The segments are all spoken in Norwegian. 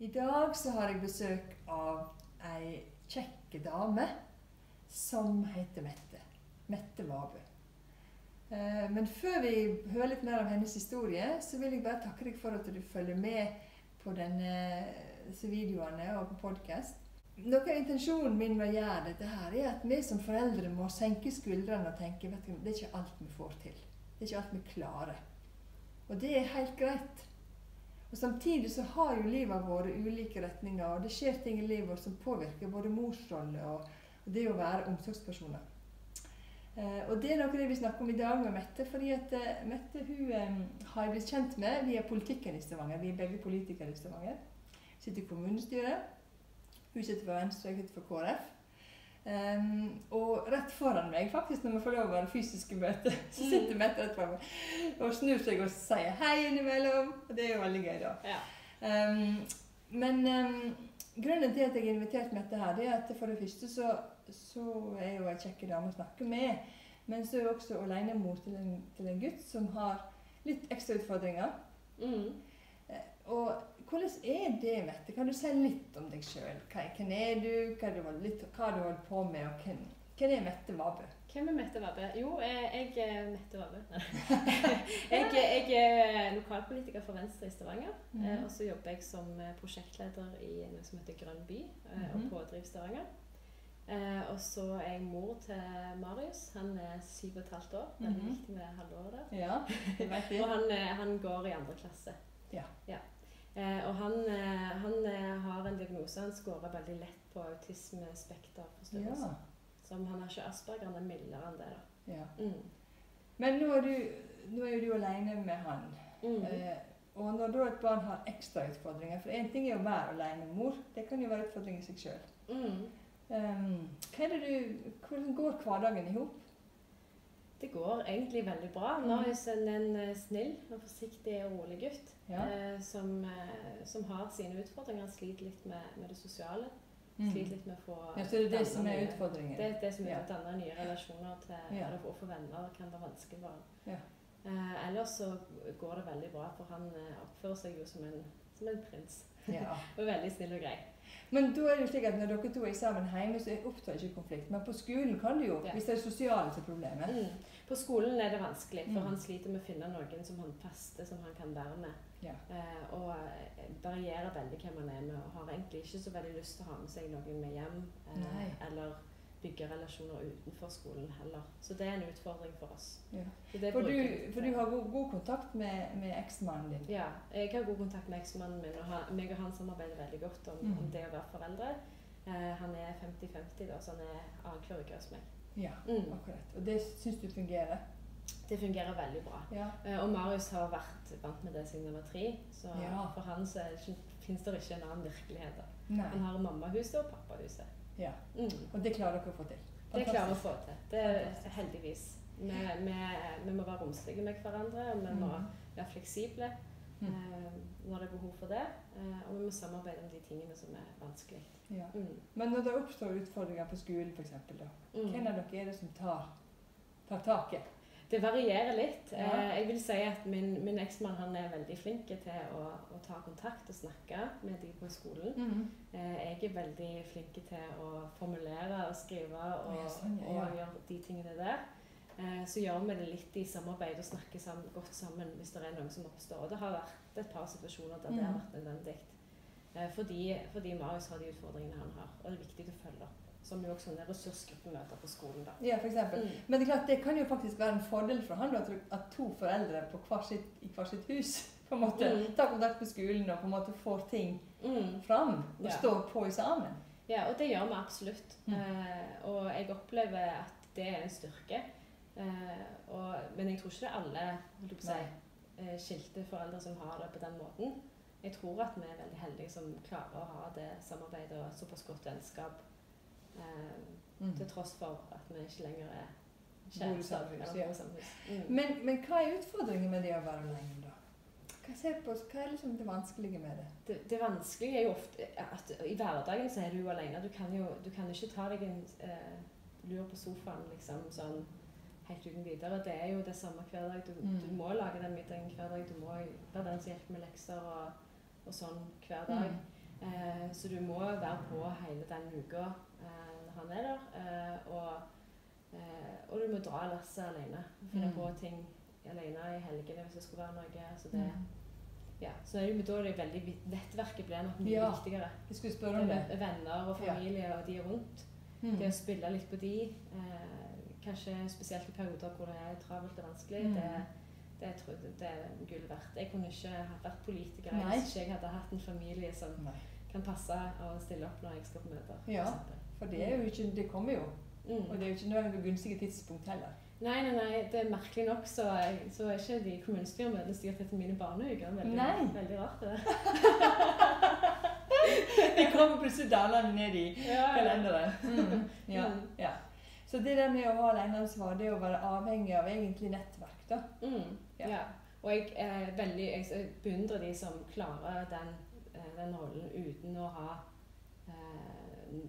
I dag så har jeg besøk av ei kjekk dame som heter Mette. Mette Vabø. Eh, Men før vi hører litt mer om hennes historie, så vil jeg bare takke deg for at du følger med på disse videoene og på podkast. Noe av intensjonen min med å gjøre dette her, er at vi som foreldre må senke skuldrene og tenke du, det er ikke alt vi får til. Det er ikke alt vi klarer. Og det er helt greit. Og Samtidig så har jo livet våre ulike retninger, og det skjer ting i livet vårt som påvirker både morsrolle og, det å være omsorgspersoner. Eh, og det er noe det vi snakker om i dag med Mette. fordi at eh, Mette hun um, har jeg blitt kjent med via politikken i Stavanger. Vi er begge politikere i Stavanger. Sitter i kommunestyret. Hun sitter for Venstre, jeg sitter for KrF. Um, og rett foran meg, faktisk, når vi får lov å være fysiske møter, så sitter Mette rett foran meg og snur seg og sier hei innimellom. Og det er jo veldig gøy, da. Ja. Um, men um, grunnen til at jeg har invitert Mette her, det er at for det første så, så er hun ei kjekk dame å snakke med. Men så er hun også alenemor til, en- til en gutt som har litt ekstra utfordringer. Mm. Eh, Og hvordan er det, Mette? Kan du si litt om deg sjøl? Hvem er du? Hva du litt- hva du holdt på med? Og hvem, hvem er Mette Vabø? Hvem er Mette Vabø? Jo, jeg er Mette Vabø. jeg, jeg er lokalpolitiker for Venstre i Stavanger. Mm Og så jobber jeg som eh, prosjektleder i noe som heter Grønn by, eh, og Mhm. pådriv Stavanger. Eh, og så er jeg mor til Marius. Han er syv og et halvt år. Veldig Mhm. viktig med halvåret der. Ja, Og han, han går i andre klasse. Ja. Eh, og han, eh, han eh, har en diagnose. Han scorer veldig lett på autismespekterforstyrrelse. Ja. Som han har ikke Asperger, han er mildere enn det. da. ja. Mm. Men nå er, du, nå er jo du alene med han. Mm. Eh, og når da et barn har ekstra utfordringer For én ting er å være alenemor, det kan jo være utfordring i seg sjøl. Mm. du, hvordan går hverdagen i hop? Det går egentlig veldig bra. Mm. Marius er en eh, snill og forsiktig og rolig gutt Ja. eh, som, eh, som har sine utfordringer. Han sliter litt med, med det sosiale. Mm. Sliter litt med å få Ja, så det er det som er utfordringen? Det er det som er Ja. å danne nye relasjoner til Ja. eller å få venner kan være vanskelig for. Ja. Eh, ellers så går det veldig bra, for han oppfører seg jo som en, som en prins. Ja. Og veldig snill og grei. Men da er det jo slik at når dere to er sammen hjemme, så opptar ikke konflikt. Men på skolen kan det jo, Ja. hvis det er sosiale er problemet. Mm. På skolen er det vanskelig, for Mm. han sliter med å finne noen som han faste, som han kan være med. Ja. Eh, og eh, varierer veldig hvem han er med, og har egentlig ikke så veldig lyst til å ha med seg noen med hjem. Eh, eller bygge relasjoner utenfor skolen heller. Så det er en utfordring for oss. Ja. For, du, for du har god, god kontakt med, med eksmannen din. Ja, jeg har god kontakt med eksmannen min, og han, meg og han samarbeider veldig godt om, Mm. om det å være foreldre. Eh, han er 50-50, da, så han er annenhver uke hos meg. Ja, Mm. akkurat. Og det syns du fungerer? Det fungerer veldig bra. Ja. Eh, Og Marius har vært vant med det siden han var tre, så Ja. for han så fins det ikke- en annen virkelighet. da. Nei. Han har mammahuset og pappahuset. Ja. Mm. Og det klarer dere å få til? Det klarer vi å få til. Det er heldigvis. Vi, vi, vi må være romslige med hverandre, vi må Mm. være fleksible Mm. eh, når det er behov for det. Eh, og vi må samarbeide om de tingene som er vanskelig. Ja. Mm. Men når det oppstår utfordringer på skolen f.eks., Mm. hvem av dere er det som tar, tar taket? Det varierer litt. Ja. Eh, jeg vil si at min, min eksmann er veldig flink til å, å ta kontakt og snakke med de på skolen. Mm. Eh, jeg er veldig flink til å formulere og skrive og, Ja, sånn, ja, og gjøre de tingene der. Eh, så gjør vi det litt i samarbeid og snakker sammen, godt sammen hvis det er noe som oppstår. Og det har vært et par situasjoner der det har Mhm. vært nødvendig. Eh, fordi, fordi Marius har de utfordringene han har, og det er viktig å følge opp. Som jo også er ressursgruppen møter på skolen. da. Ja, for eksempel. Mm. Men det er klart, det kan jo faktisk være en fordel for han at, to foreldre på hver sitt, i hvert sitt hus på en måte Mm. tar kontakt med skolen og på en måte får ting Mm. fram og Ja. står på i sammen. Ja, og det gjør vi absolutt. Mm. Eh, og jeg opplever at det er en styrke. Eh, og, men jeg tror ikke det er alle holdt si, eh, skilte foreldre som har det på den måten. Jeg tror at vi er veldig heldige som klarer å ha det samarbeidet og såpass godt vennskap. Eh, Mm. til tross for at vi ikke lenger er kjærester. ja. Mm. Men, men hva er utfordringen med det å være alene, da? Hva, på, hva er liksom det vanskelige med det? det, det vanskelige er jo ofte at i hverdagen så er du alene. Du kan jo du kan ikke ta deg en eh, lur på sofaen liksom sånn helt uten videre. Det er jo det samme hver dag. Du, Mm. du må lage den middagen hver dag. Du må være den som hjelper med lekser og, og sånn hver dag. Eh, så du må være på hele den uka når han er der. Eh, og, eh, og du må dra lasset alene. Finne Mm. på ting alene i helgene hvis det skulle være noe. Så, det, Mm. ja. så er det, jo- da er det veldig Nettverket blir nok mye Ja. viktigere. Jeg skulle spørre om det. Er Venner og Ja. familie og de rundt. Mm. Det å spille litt på de, eh, kanskje spesielt i perioder hvor det er travelt og vanskelig, Mm. det, det, tror det er gull verdt. Jeg kunne ikke vært politiker Nei. hvis ikke jeg hadde hatt en familie som Nei. kan passe og stille opp når jeg skal på møter. Ja. For det ikke Det kommer jo. Mm. Og det er jo ikke noe gunstige tidspunkt heller. Nei, nei, nei, det er merkelig nok så, så er ikke de kommunestyremøtene styrt etter mine barneuker. Veldig, Nei. veldig rart, det. Det kommer plutselig dalende ned i Ja, ja. kalenderen. Mm. Ja, Mm. ja. Så det der med å ha aleneansvar, det er å være avhengig av egentlig nettverk, da. Mm, Ja. ja. Og jeg, er veldig, jeg beundrer de som klarer den, eh, den rollen uten å ha eh,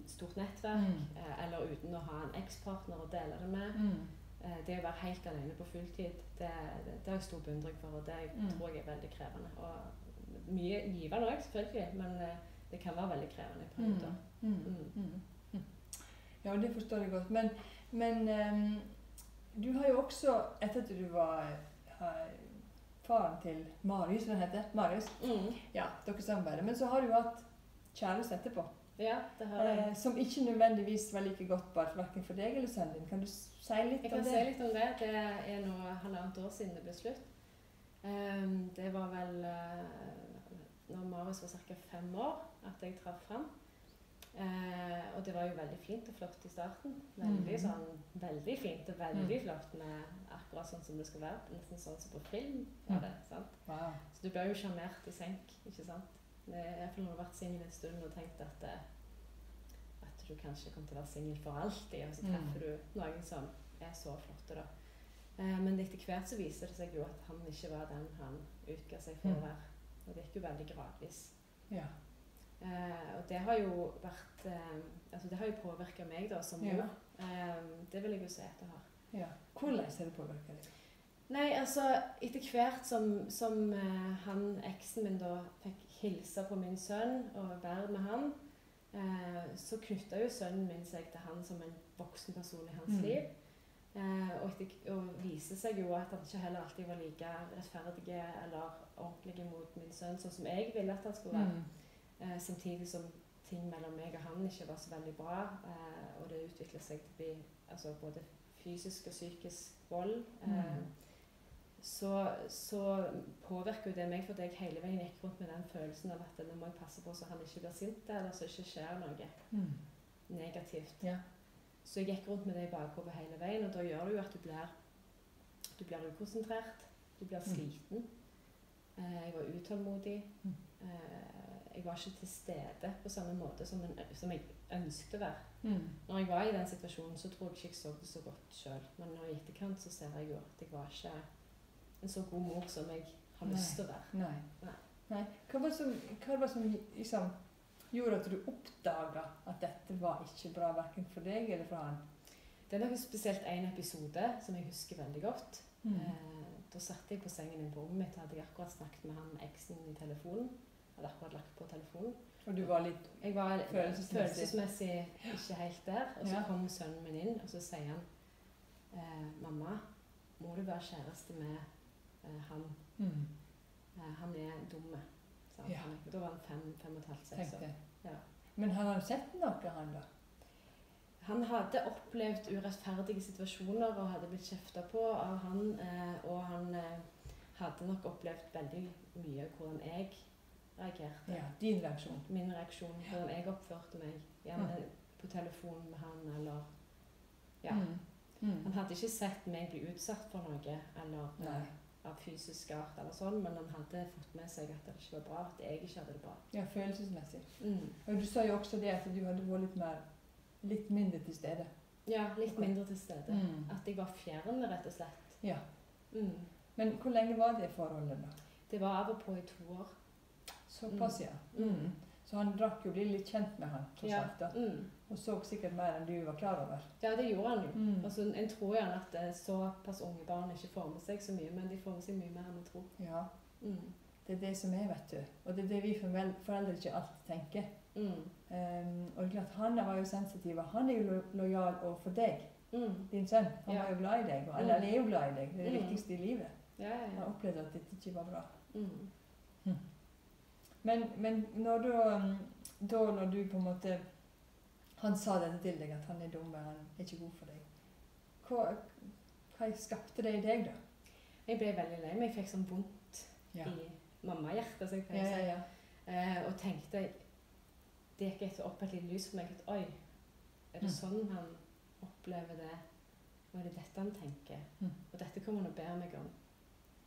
stort nettverk, Mm. eh, eller uten å ha en ekspartner å dele det med. Mm. Eh, det å være helt alene på fulltid, det, det, det har jeg stor beundring for, og det Mm. tror jeg er veldig krevende. Og mye givende òg, selvfølgelig, men eh, det kan være veldig krevende i perioder. Mm. Mm. Mm. Ja, det forstår jeg godt. Men, men um, du har jo også, etter at du var faren til Marius, som han heter Marius? Ja, dere samarbeider. Men så har du hatt kjæreste etterpå. Ja, det har jeg. Eh, som ikke nødvendigvis var like godt bare verken for deg eller sønnen din. Kan du si litt Jeg om kan si litt om det. Det er nå halvannet år siden det ble slutt. Um, det var vel uh, når Marius var ca. fem år at jeg traff ham. Uh, og det var jo veldig fint og flott i starten. Veldig mm. sånn, veldig fint og veldig Mm. flott med akkurat sånn som det skal være. Nesten sånn som på film. var Mm. det, sant? Wow. Så du blir jo sjarmert i senk, ikke sant? Iallfall når du har vært singel en stund og tenkt at, eh, at du kanskje kommer til å være singel for alltid, og så Mm. du noen som er så flotte, da. Eh, men etter hvert så viser det seg jo at han ikke var den han utga seg for Mm. å være. Og det gikk jo veldig gradvis. Ja. Eh, og det har jo vært eh, Altså det har jo påvirka meg da som Ja. mor. Eh, det vil jeg jo si at det har. ja. Hvordan har det påvirket deg? Nei, altså etter hvert som, som han, eksen min da fikk hilse på min sønn og være med han, eh, så knytta jo sønnen min seg til han som en voksen person i hans Mm. liv. Eh, og, det viser seg jo at han ikke heller alltid var like rettferdig eller ordentlig mot min sønn, sånn som jeg ville at han skulle være. Mm. Eh, samtidig som ting mellom meg og han ikke var så veldig bra. Eh, og det utviklet seg til å bli altså, både fysisk og psykisk vold. Eh, Mm. Så, så påvirker jo det meg fordi jeg hele veien gikk rundt med den følelsen av at nå må jeg passe på så han ikke blir sint, eller så ikke skjer noe Mm. negativt. Ja. Så jeg gikk rundt med det i bakhodet hele veien, og da gjør det jo at du blir, du blir ukonsentrert, du blir Mm. sliten. Mm. jeg var utålmodig. Mm. Eh, jeg var ikke til stede på samme måte som, en, som jeg ønsket å være. Mm. Når jeg var i den situasjonen, så trodde jeg ikke jeg så det så godt sjøl. Men nå i etterkant så ser jeg jo at jeg var ikke en så god mor som jeg har lyst til å være. Nei. Nei. Nei. Hva var det som, var som liksom, gjorde at du oppdaga at dette var ikke bra verken for deg eller for han? Det er nok spesielt en episode som jeg husker veldig godt. Mm. Eh, da satt jeg på sengen i på rommet mitt, hadde jeg akkurat snakket med han eksen i telefonen. Hadde akkurat lagt på telefonen. Og du var litt Jeg var Følelsesmessig. følelsesmessig ikke helt der. Og så Ja. kom sønnen min inn, og så sier han eh, 'Mamma, må du være kjæreste med han? mm. Eh, han er dum.' han. Ja. Da var han fem, fem og et halvt, seks år. Ja. Men han har sett noe, han da? Han hadde opplevd urettferdige situasjoner og hadde blitt kjefta på av han. Eh, og han eh, hadde nok opplevd veldig mye hvordan jeg reagerte. Ja, din reaksjon. Min reaksjon, hvordan jeg oppførte meg. Gjerne på telefon med han eller Ja. Mm. Mm. Han hadde ikke sett meg bli utsatt for noe eller eh, Nei. Av fysisk art, eller sånn, men han hadde fått med seg at det ikke var bra, at jeg ikke hadde det bra. Ja, følelsesmessig. Mm. Og du sa jo også det at du hadde vært litt mer litt mindre til stede. Ja, litt okay. mindre til stede. Mm. At jeg var fjern, rett og slett. Ja. Mm. Men hvor lenge var det forholdet, da? Det var av og på i to år. Såpass, ja. Mm. Mm. Så han drakk jo bli litt kjent med han, tross Ja. alt. da. Mm. Og så sikkert mer enn du var klar over. ja, det gjorde han jo. Mm. Altså, en tror gjerne at eh, såpass unge barn ikke får med seg så mye, men de får med seg mye mer enn vi tror. Ja. Mm. Det er det som er, vet du. Og det er det vi foreldre ikke alltid tenker. Mm. Um, og klart, Han var jo sensitiv, og han er jo lo lojal overfor deg, Mm. din sønn. Han Ja. var jo glad i deg, og, Mm. eller er jo glad i deg. Det er det Mm. viktigste i livet. Ja, ja, Han opplevde at dette ikke var bra. Mm. Men, men når, du, um, da når du på en måte Han sa dette til deg, at han er dum, han er ikke god for deg. Hva, hva skapte det i deg, da? Jeg ble veldig lei meg. Jeg fikk sånn vondt Ja. i mammahjertet, som jeg Ja, pleier å ja, si. ja. Eh, og tenkte Det gikk etter opp et lite lys for meg. At oi, er det Mm. sånn han opplever det? Nå er det dette han tenker? Mm. Og dette kommer han og ber meg om.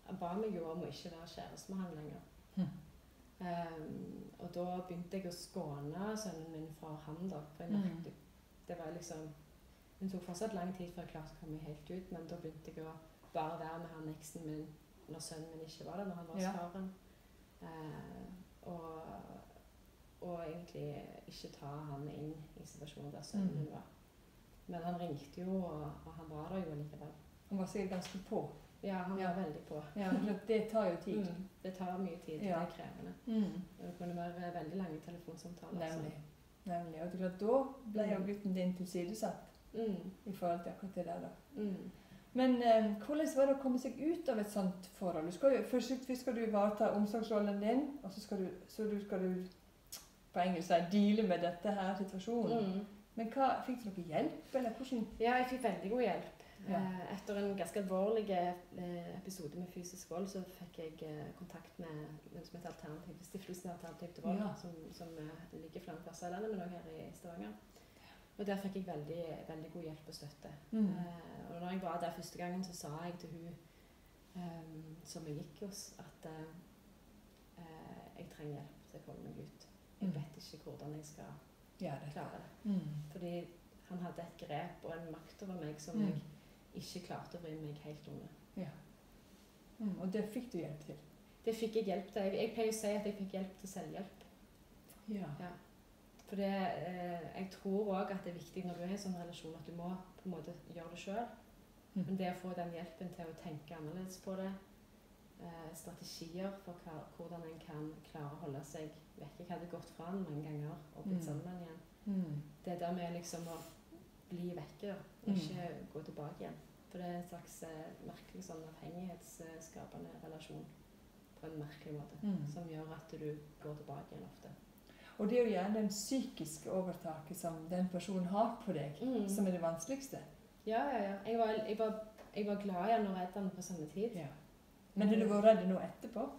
Han ba meg jo om å ikke være kjæreste med han lenger. Mm. Um, og da begynte jeg å skåne sønnen min fra han, da. For jeg Mm. Det var liksom Det tok fortsatt lang tid før jeg klarte å komme helt ut, men da begynte jeg å bare være med han eksen min når sønnen min ikke var der, når han var hos Ja. faren. Eh, og, og egentlig ikke ta han inn i situasjonen der sønnen Mm. min var. Men han ringte jo, og, og han var der jo likevel. Han var sikkert ganske på. Ja, han var veldig på. Ja, det tar jo tid. Mm. Det tar mye tid. Det er krevende. Mm. Det kunne være veldig lange telefonsamtaler. altså. Nemlig. Nemlig. Og klart, da ble jo Mm. gutten din tilsidesatt Mm. i forhold til akkurat det der. da. Mm. Men eh, hvordan var det å komme seg ut av et sånt forhold? Du skal jo, først, skal du ivareta omsorgsrollen din, og så skal du, så du, skal du på engelsk si, deale med dette her situasjonen. Mm. Men hva, fikk du noe hjelp, eller hvordan? Ja, jeg fikk veldig god hjelp. Ja. Eh, Etter en ganske alvorlig eh, episode med fysisk vold, så fikk jeg eh, kontakt med den som heter Alternativ, Stiftelsen Alternativ til vold, Ja. som, som ligger flere plasser i landet, men også her i Stavanger. Og der fikk jeg veldig, veldig god hjelp og støtte. Mm. Og når jeg var der første gangen, så sa jeg til hun um, som jeg gikk hos, at uh, jeg trenger hjelp til å komme meg ut. Jeg Mm. vet ikke hvordan jeg skal Ja, det. klare det. Mm. Fordi han hadde et grep og en makt over meg som Mm. jeg ikke klarte å vri meg helt unna. Ja. Mm. Og det fikk du hjelp til? Det fikk jeg hjelp til. Jeg, jeg pleier å si at jeg fikk hjelp til selvhjelp. Ja. For det, eh, jeg tror òg at det er viktig når du er i en sånn relasjon at du må på en måte gjøre det sjøl. Mm. Men det å få den hjelpen til å tenke annerledes på det, eh, strategier for hva, hvordan en kan klare å holde seg vekk. Jeg hadde gått fra den mange ganger og blitt Mm. sammen igjen. Mm. Det der med liksom å bli vekke og Mm. ikke gå tilbake igjen. For det er en slags eh, merkelig sånn avhengighetsskapende relasjon på en merkelig måte. Mm. Som gjør at du går tilbake igjen ofte. Og det er jo gjerne den psykiske overtaket som den personen har på deg, Mm. som er det vanskeligste. Ja, ja, ja. Jeg var, jeg var, jeg var glad i han og redd han på samme tid. Ja. Men har du vært redd nå etterpå?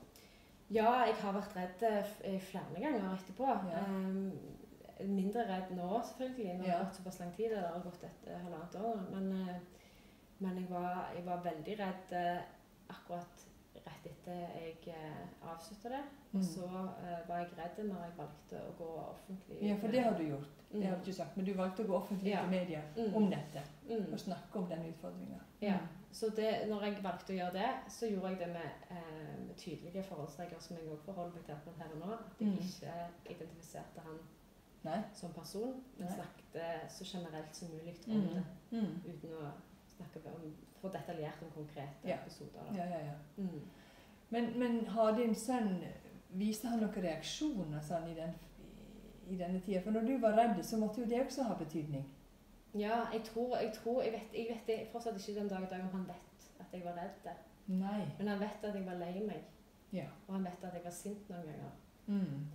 Ja, jeg har vært redd eh, eh, flere ganger etterpå. Ja. Ehm, mindre redd nå, selvfølgelig. Nå har det Ja. gått såpass lang tid. Det har gått et eh, halvannet år. Men, eh, men jeg, var, jeg var veldig redd eh, akkurat rett etter jeg avslutta det. Mm. Og så uh, var jeg redd når jeg valgte å gå offentlig. Ja, for det har du gjort. Mm. Det har du ikke sagt. Men du valgte å gå offentlig Ja. til media Mm. om dette Mm. og snakke om den utfordringa. Ja. Så det, når jeg valgte å gjøre det, så gjorde jeg det med, eh, med tydelige forholdsregler som jeg også forholder meg til akkurat her og nå. At jeg Mm. ikke identifiserte han Nei? som person, men snakket så generelt som mulig om Mm. det. Mm. Uten å snakke om, for detaljert om konkrete Ja. episoder. Ja, ja, ja. Mm. Men, men har din sønn Viste han noen reaksjoner sånn, i, den, i denne tida? For når du var redd, så måtte jo det også ha betydning. ja, jeg tror, jeg tror jeg, vet, jeg vet jeg fortsatt ikke den dag i dag om han vet at jeg var redd. Nei. Men han vet at jeg var lei meg, Ja. og han vet at jeg var sint noen ganger. Mm.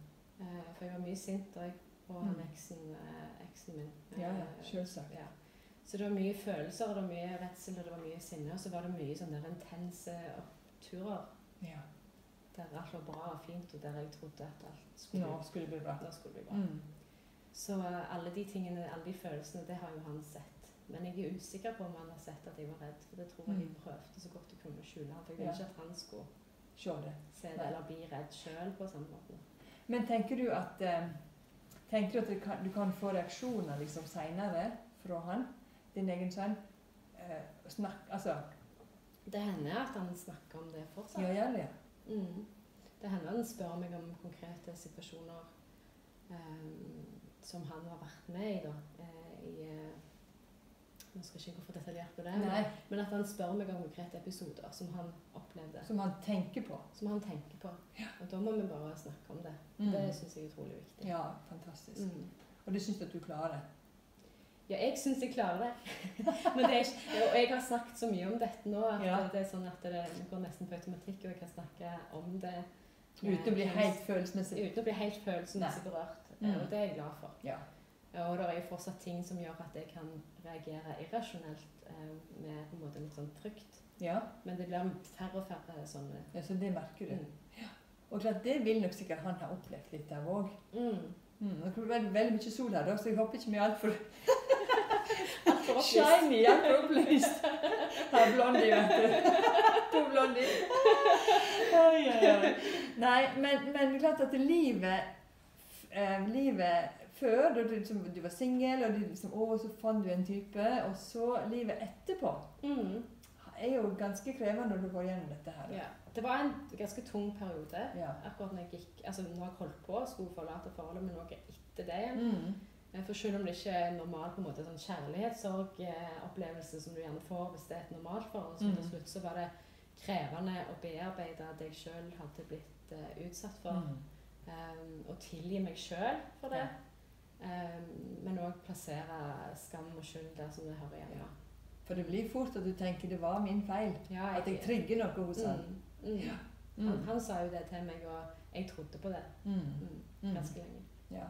Eh, for jeg var mye sint da jeg han Mm. eksen, eh, eksen min. Ja, ja. Eh, Selvsagt. Ja. Så det var mye følelser, og det var mye redsel, og det var mye sinne. Og så var det mye sånne intense oppturer Ja. der alt var bra og fint, og der jeg trodde at alt skulle, Nå skulle bli bra. skulle bli bra. Mm. Så eh, alle de tingene, alle de følelsene, det har jo han sett. Men jeg er usikker på om han har sett at jeg var redd, for det tror jeg jeg Mm. prøvde så godt jeg kunne skjule han. Jeg ville Ja. ikke at han skulle Se det. se det eller bli redd sjøl på samme måte. Men tenker du at eh, Tenker du at kan, du kan få reaksjoner liksom seinere fra han, din egen sønn? Eh, snakk, altså Det hender at han snakker om det fortsatt. Ja, gjerne, ja. Mm. Det hender han spør meg om konkrete situasjoner eh, som han har vært med i, da. eh, i, eh, Nå skal ikke gå for detaljert på det, Nei, men, at han spør meg om konkrete episoder som han opplevde. som han tenker på. Som han tenker på. Og da må vi bare snakke om det. Mm. Det syns jeg er utrolig viktig. Ja, fantastisk. Mm. Og det syns du at du klarer? det? Ja, jeg syns jeg klarer det. Men det ikke, og jeg har snakket så mye om dette nå at Ja. det er sånn at det går nesten på automatikk, og jeg kan snakke om det Uten å bli helt følelsesmessig. uten å bli helt følelsesmessig berørt. Mm. Og det er jeg glad for. Ja. Og det er jo fortsatt ting som gjør at jeg kan reagere irrasjonelt eh, med på en måte litt sånn frykt. ja. Men det blir færre og færre sånne. ja, så det merker du. Mm. Og klart, det vil nok sikkert han ha opplevd litt av òg. Mm. Mm. Det kommer veldig, veldig mye sol her, da, så jeg håper ikke vi er altfor opplyst. shiny, altfor opplyst. Her er Blondie, vet du. To Blondie. Oi, oi, oi. Nei, men, men klart at livet eh, Livet før, da du, liksom, du var singel, og du liksom, å, så fant du en type, og så livet etterpå, Mm. er jo ganske krevende når du går gjennom dette her. Ja. Det var en ganske tung periode. Ja. Akkurat når jeg gikk Altså, når jeg holdt på, skulle forlate forholdet, men noe etter det igjen. Mm. Eh, For selv om det ikke er normal på en måte sånn kjærlighetssorgopplevelse som du gjerne får hvis det er et normalt forhold, så Mm. til slutt så var det krevende å bearbeide det jeg sjøl hadde blitt uh, utsatt for. Mm. Um, og tilgi meg sjøl for det. Um, men òg plassere skam og skyld der som det hører hjemme. For det blir fort at du tenker det var min feil. Ja, At jeg trigger noe hos han. mm, mm. Mm. Han, han sa jo det til meg, og jeg trodde på det Mm. mm, ganske lenge. Ja.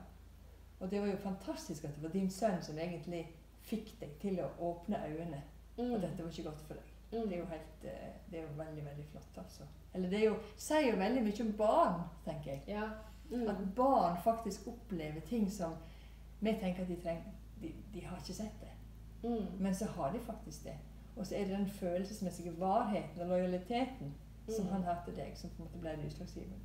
Og det var jo fantastisk at det var din sønn som egentlig fikk deg til å åpne øynene. Mm. Og dette var ikke godt for deg. Mm. Det er jo helt, eh, det er jo veldig, veldig flott, altså. Eller det er jo, sier jo veldig mye om barn, tenker jeg. Ja. Mm. At barn faktisk opplever ting som vi tenker at de trenger. De, de har ikke sett det. Mm. Men så har de faktisk det. Og så er det den følelsesmessige varheten og lojaliteten som Mm. han har til deg, som på en måte ble det utslagsgivende.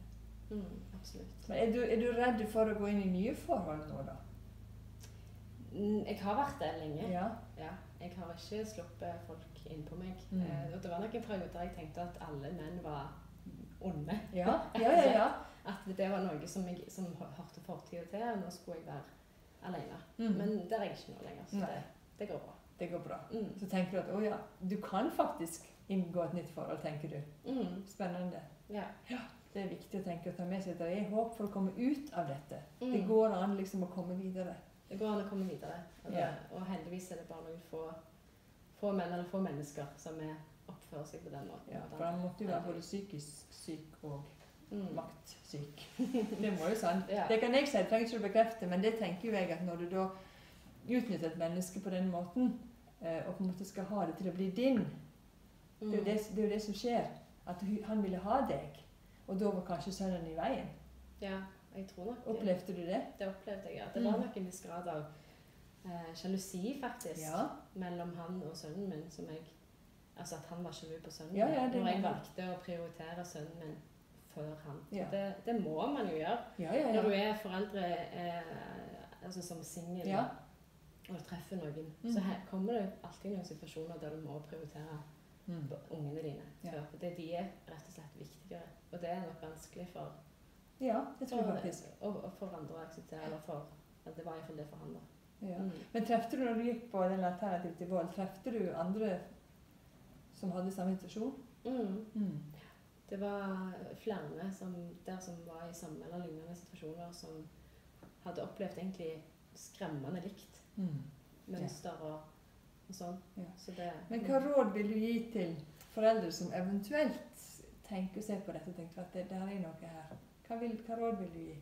Mm, absolutt. Men er du, er du redd for å gå inn i nye forhold nå, da? Mm, Jeg har vært det lenge. Ja. Ja. Jeg har ikke sluppet folk innpå meg. Mm. Eh, det var noen perioder periode der jeg tenkte at alle menn var onde. Ja, ja, ja. ja. At det var noe som, jeg, som hørte fortida til, og nå skulle jeg være alene. Mm. Men der er jeg ikke nå lenger, så det, det går bra. Det går bra. Mm. Så tenker du at å ja, du kan faktisk inngå et nytt forhold, tenker du. Mm. Spennende. Ja. Det er viktig å tenke og ta med seg at det er håp for å komme ut av dette. Mm. Det går an liksom å komme videre. Det går an å komme videre. Og, det, Ja. og heldigvis er det bare noen få, få menn eller få mennesker som er, oppfører seg på den måten. Ja, for han måtte jo være både psykisk syk og mm. maktsyk. Det må jo sant. Ja. Det kan jeg det trenger ikke du bekrefte, men det tenker jo jeg at når du da utnytter et menneske på den måten, eh, og på en måte skal ha det til å bli din, det er Mm. det, det, er jo det som skjer. At han ville ha deg, og da var kanskje sønnen i veien. Ja, jeg tror nok Opplevde du det? Det opplevde jeg, ja. Det Mm. var nok en viss grad av eh, sjalusi, faktisk, Ja. mellom han og sønnen min. Som jeg, altså at han var sjalu på sønnen min. ja, ja, når jeg valgte å prioritere sønnen min før han. Ja. Det, det må man jo gjøre. Ja, ja, Når du er foreldre eh, altså som singel Ja. og du treffer noen, Mm. så her kommer det alltid noen situasjoner der du må prioritere Mm. ungene dine. Ja. før, For det, de er rett og slett viktigere. Og det er nok vanskelig for, ja, det tror jeg faktisk. og, og for andre å akseptere. Eller for, det var iallfall det for han. da. Ja. Mm. Men trefte du når du gikk på den alternativ til vold, trefte du andre som hadde samme situasjon? Mm. Mm. Det var flere som, der som var i samme eller lignende situasjoner, som hadde opplevd egentlig skremmende likt Mm. mønster og, og sånn. Ja. Så det, Men hva råd vil du gi til foreldre som eventuelt tenker seg på dette og tenker at det, der er noe her? Hva, vil, hva råd vil du gi?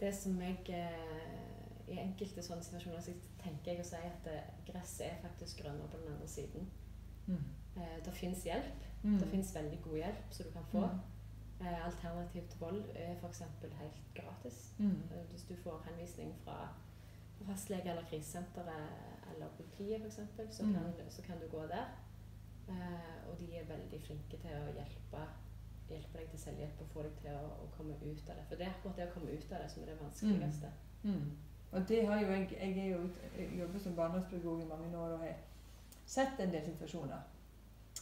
Det som jeg eh, I enkelte sånne situasjoner så tenker jeg å si at eh, gresset er faktisk grønnere på den andre siden. Mm. Eh, det fins hjelp. Mm. Det fins veldig god hjelp som du kan få. Mm. Eh, alternativ til vold er f.eks. helt gratis. Mm. Eh, Hvis du får henvisning fra fastlege eller krisesenteret eller politiet f.eks., så, Mm. kan, så kan du gå der. Eh, og de er veldig flinke til å hjelpe, hjelpe deg til selvhjelp og få deg til å, å komme ut av det. For det er akkurat det å komme ut av det som er det vanskeligste. Mm. Og det har jo jeg Jeg jo, jeg jobber som barndomspedagog i mange år og har sett en del situasjoner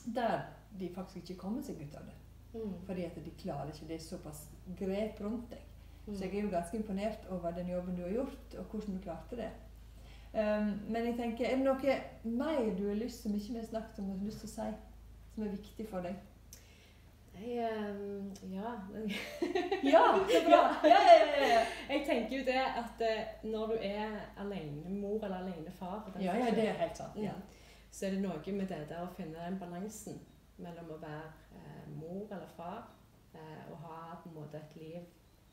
der de faktisk ikke kommer seg ut av det. Mm. Fordi at de klarer ikke. Det er såpass grep rundt deg. Mm. Så jeg er jo ganske imponert over den jobben du har gjort, og hvordan du klarte det. Um, men jeg tenker, er det noe mer du har lyst som ikke vi har snakket om, og har lyst til å si, som er viktig for deg? Nei um, ja. Ja, så bra! Ja, ja, ja, ja. Jeg tenker jo det at eh, når du er alenemor eller alenefar far, Ja, ja, det er helt sant. Ja. Mm, så er det noe med det der å finne den balansen mellom å være eh, mor eller far eh, og ha på en måte et liv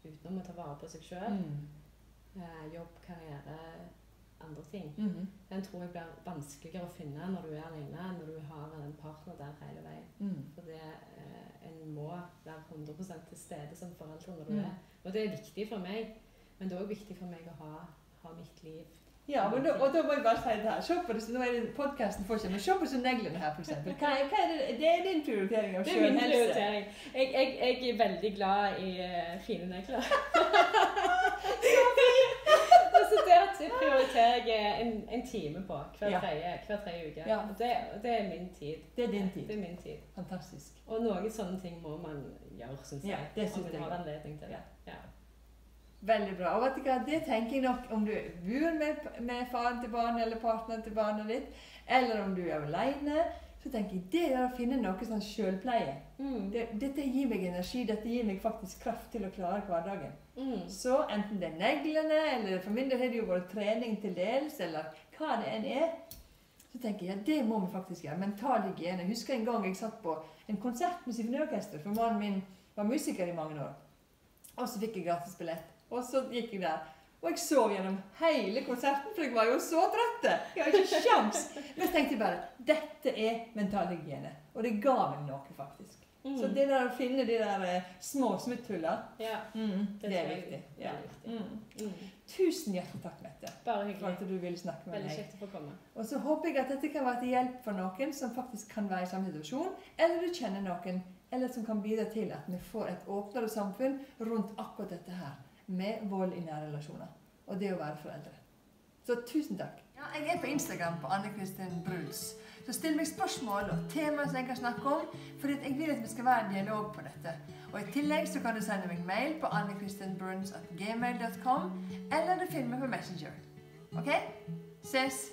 utenom å ta vare på seg sjøl. Mm. Eh, jobb, karriere, andre ting. Mhm. Den tror jeg blir vanskeligere å finne når du er alene, enn når du har en partner der hele veien. Mm. For det, eh, en må være 100% til stede som forelder når du Mm. er. Og det er viktig for meg. Men det er òg viktig for meg å ha, ha mitt liv. Ja, men da, og da må jeg bare si det her. Se på det, nå er det podcasten får ikke, men se på disse neglene her, for eksempel. Hva er, hva er det, det er din prioritering av Det er min prioritering. Jeg, jeg, jeg er veldig glad i eh, fine negler. Så det prioriterer jeg en, en time på hver Ja. tredje, hver tredje uke. Ja. Det, det er min tid. Det er din tid. Det er min tid. Fantastisk. Og noen sånne ting må man gjøre, syns Ja, jeg. det synes om man har anledning til det. Ja. Veldig bra. Og vet du hva, det tenker jeg nok om du bor med, med faren til barnet eller partneren til barnet ditt, eller om du er alene, så tenker jeg det er å finne noe sånn selvpleie. Mm. Det, dette gir meg energi, dette gir meg faktisk kraft til å klare hverdagen. Mm. Så enten det er neglene, eller for min del har det jo vært trening til dels, eller hva det enn er, så tenker jeg ja, det må vi faktisk gjøre. Mental hygiene. Jeg husker en gang jeg satt på en konsert med symfoniorkester, for mannen min var musiker i mange år. Og så fikk jeg gratis billett. Og så gikk jeg der. Og jeg sov gjennom hele konserten, for jeg var jo så trøtt. Jeg har ikke sjans. Men så tenkte jeg bare dette er mental hygiene. Og det ga meg noe, faktisk. Mm. Så det der å finne de der eh, små smutthuller, Ja, mm, det, det, er viktig. Ja. viktig. Mm. Mm. Tusen hjertelig takk, Mette, Bare for hyggelig. at du ville snakke med Veldig meg. å komme. Og så håper jeg at dette kan være til hjelp for noen som faktisk kan være i samme situasjon, eller du kjenner noen, eller som kan bidra til at vi får et åpnere samfunn rundt akkurat dette her, med vold i nære relasjoner. Og det å være foreldre. Så tusen takk. Ja, jeg er på Instagram på Anne Kristin Bruns. Så still meg spørsmål og temaer som jeg kan snakke om, for jeg vil at vi skal være en dialog på dette. Og I tillegg så kan du sende meg mail på annekristinbruns.gmail.com, eller du finner meg på Messenger. Ok? Ses!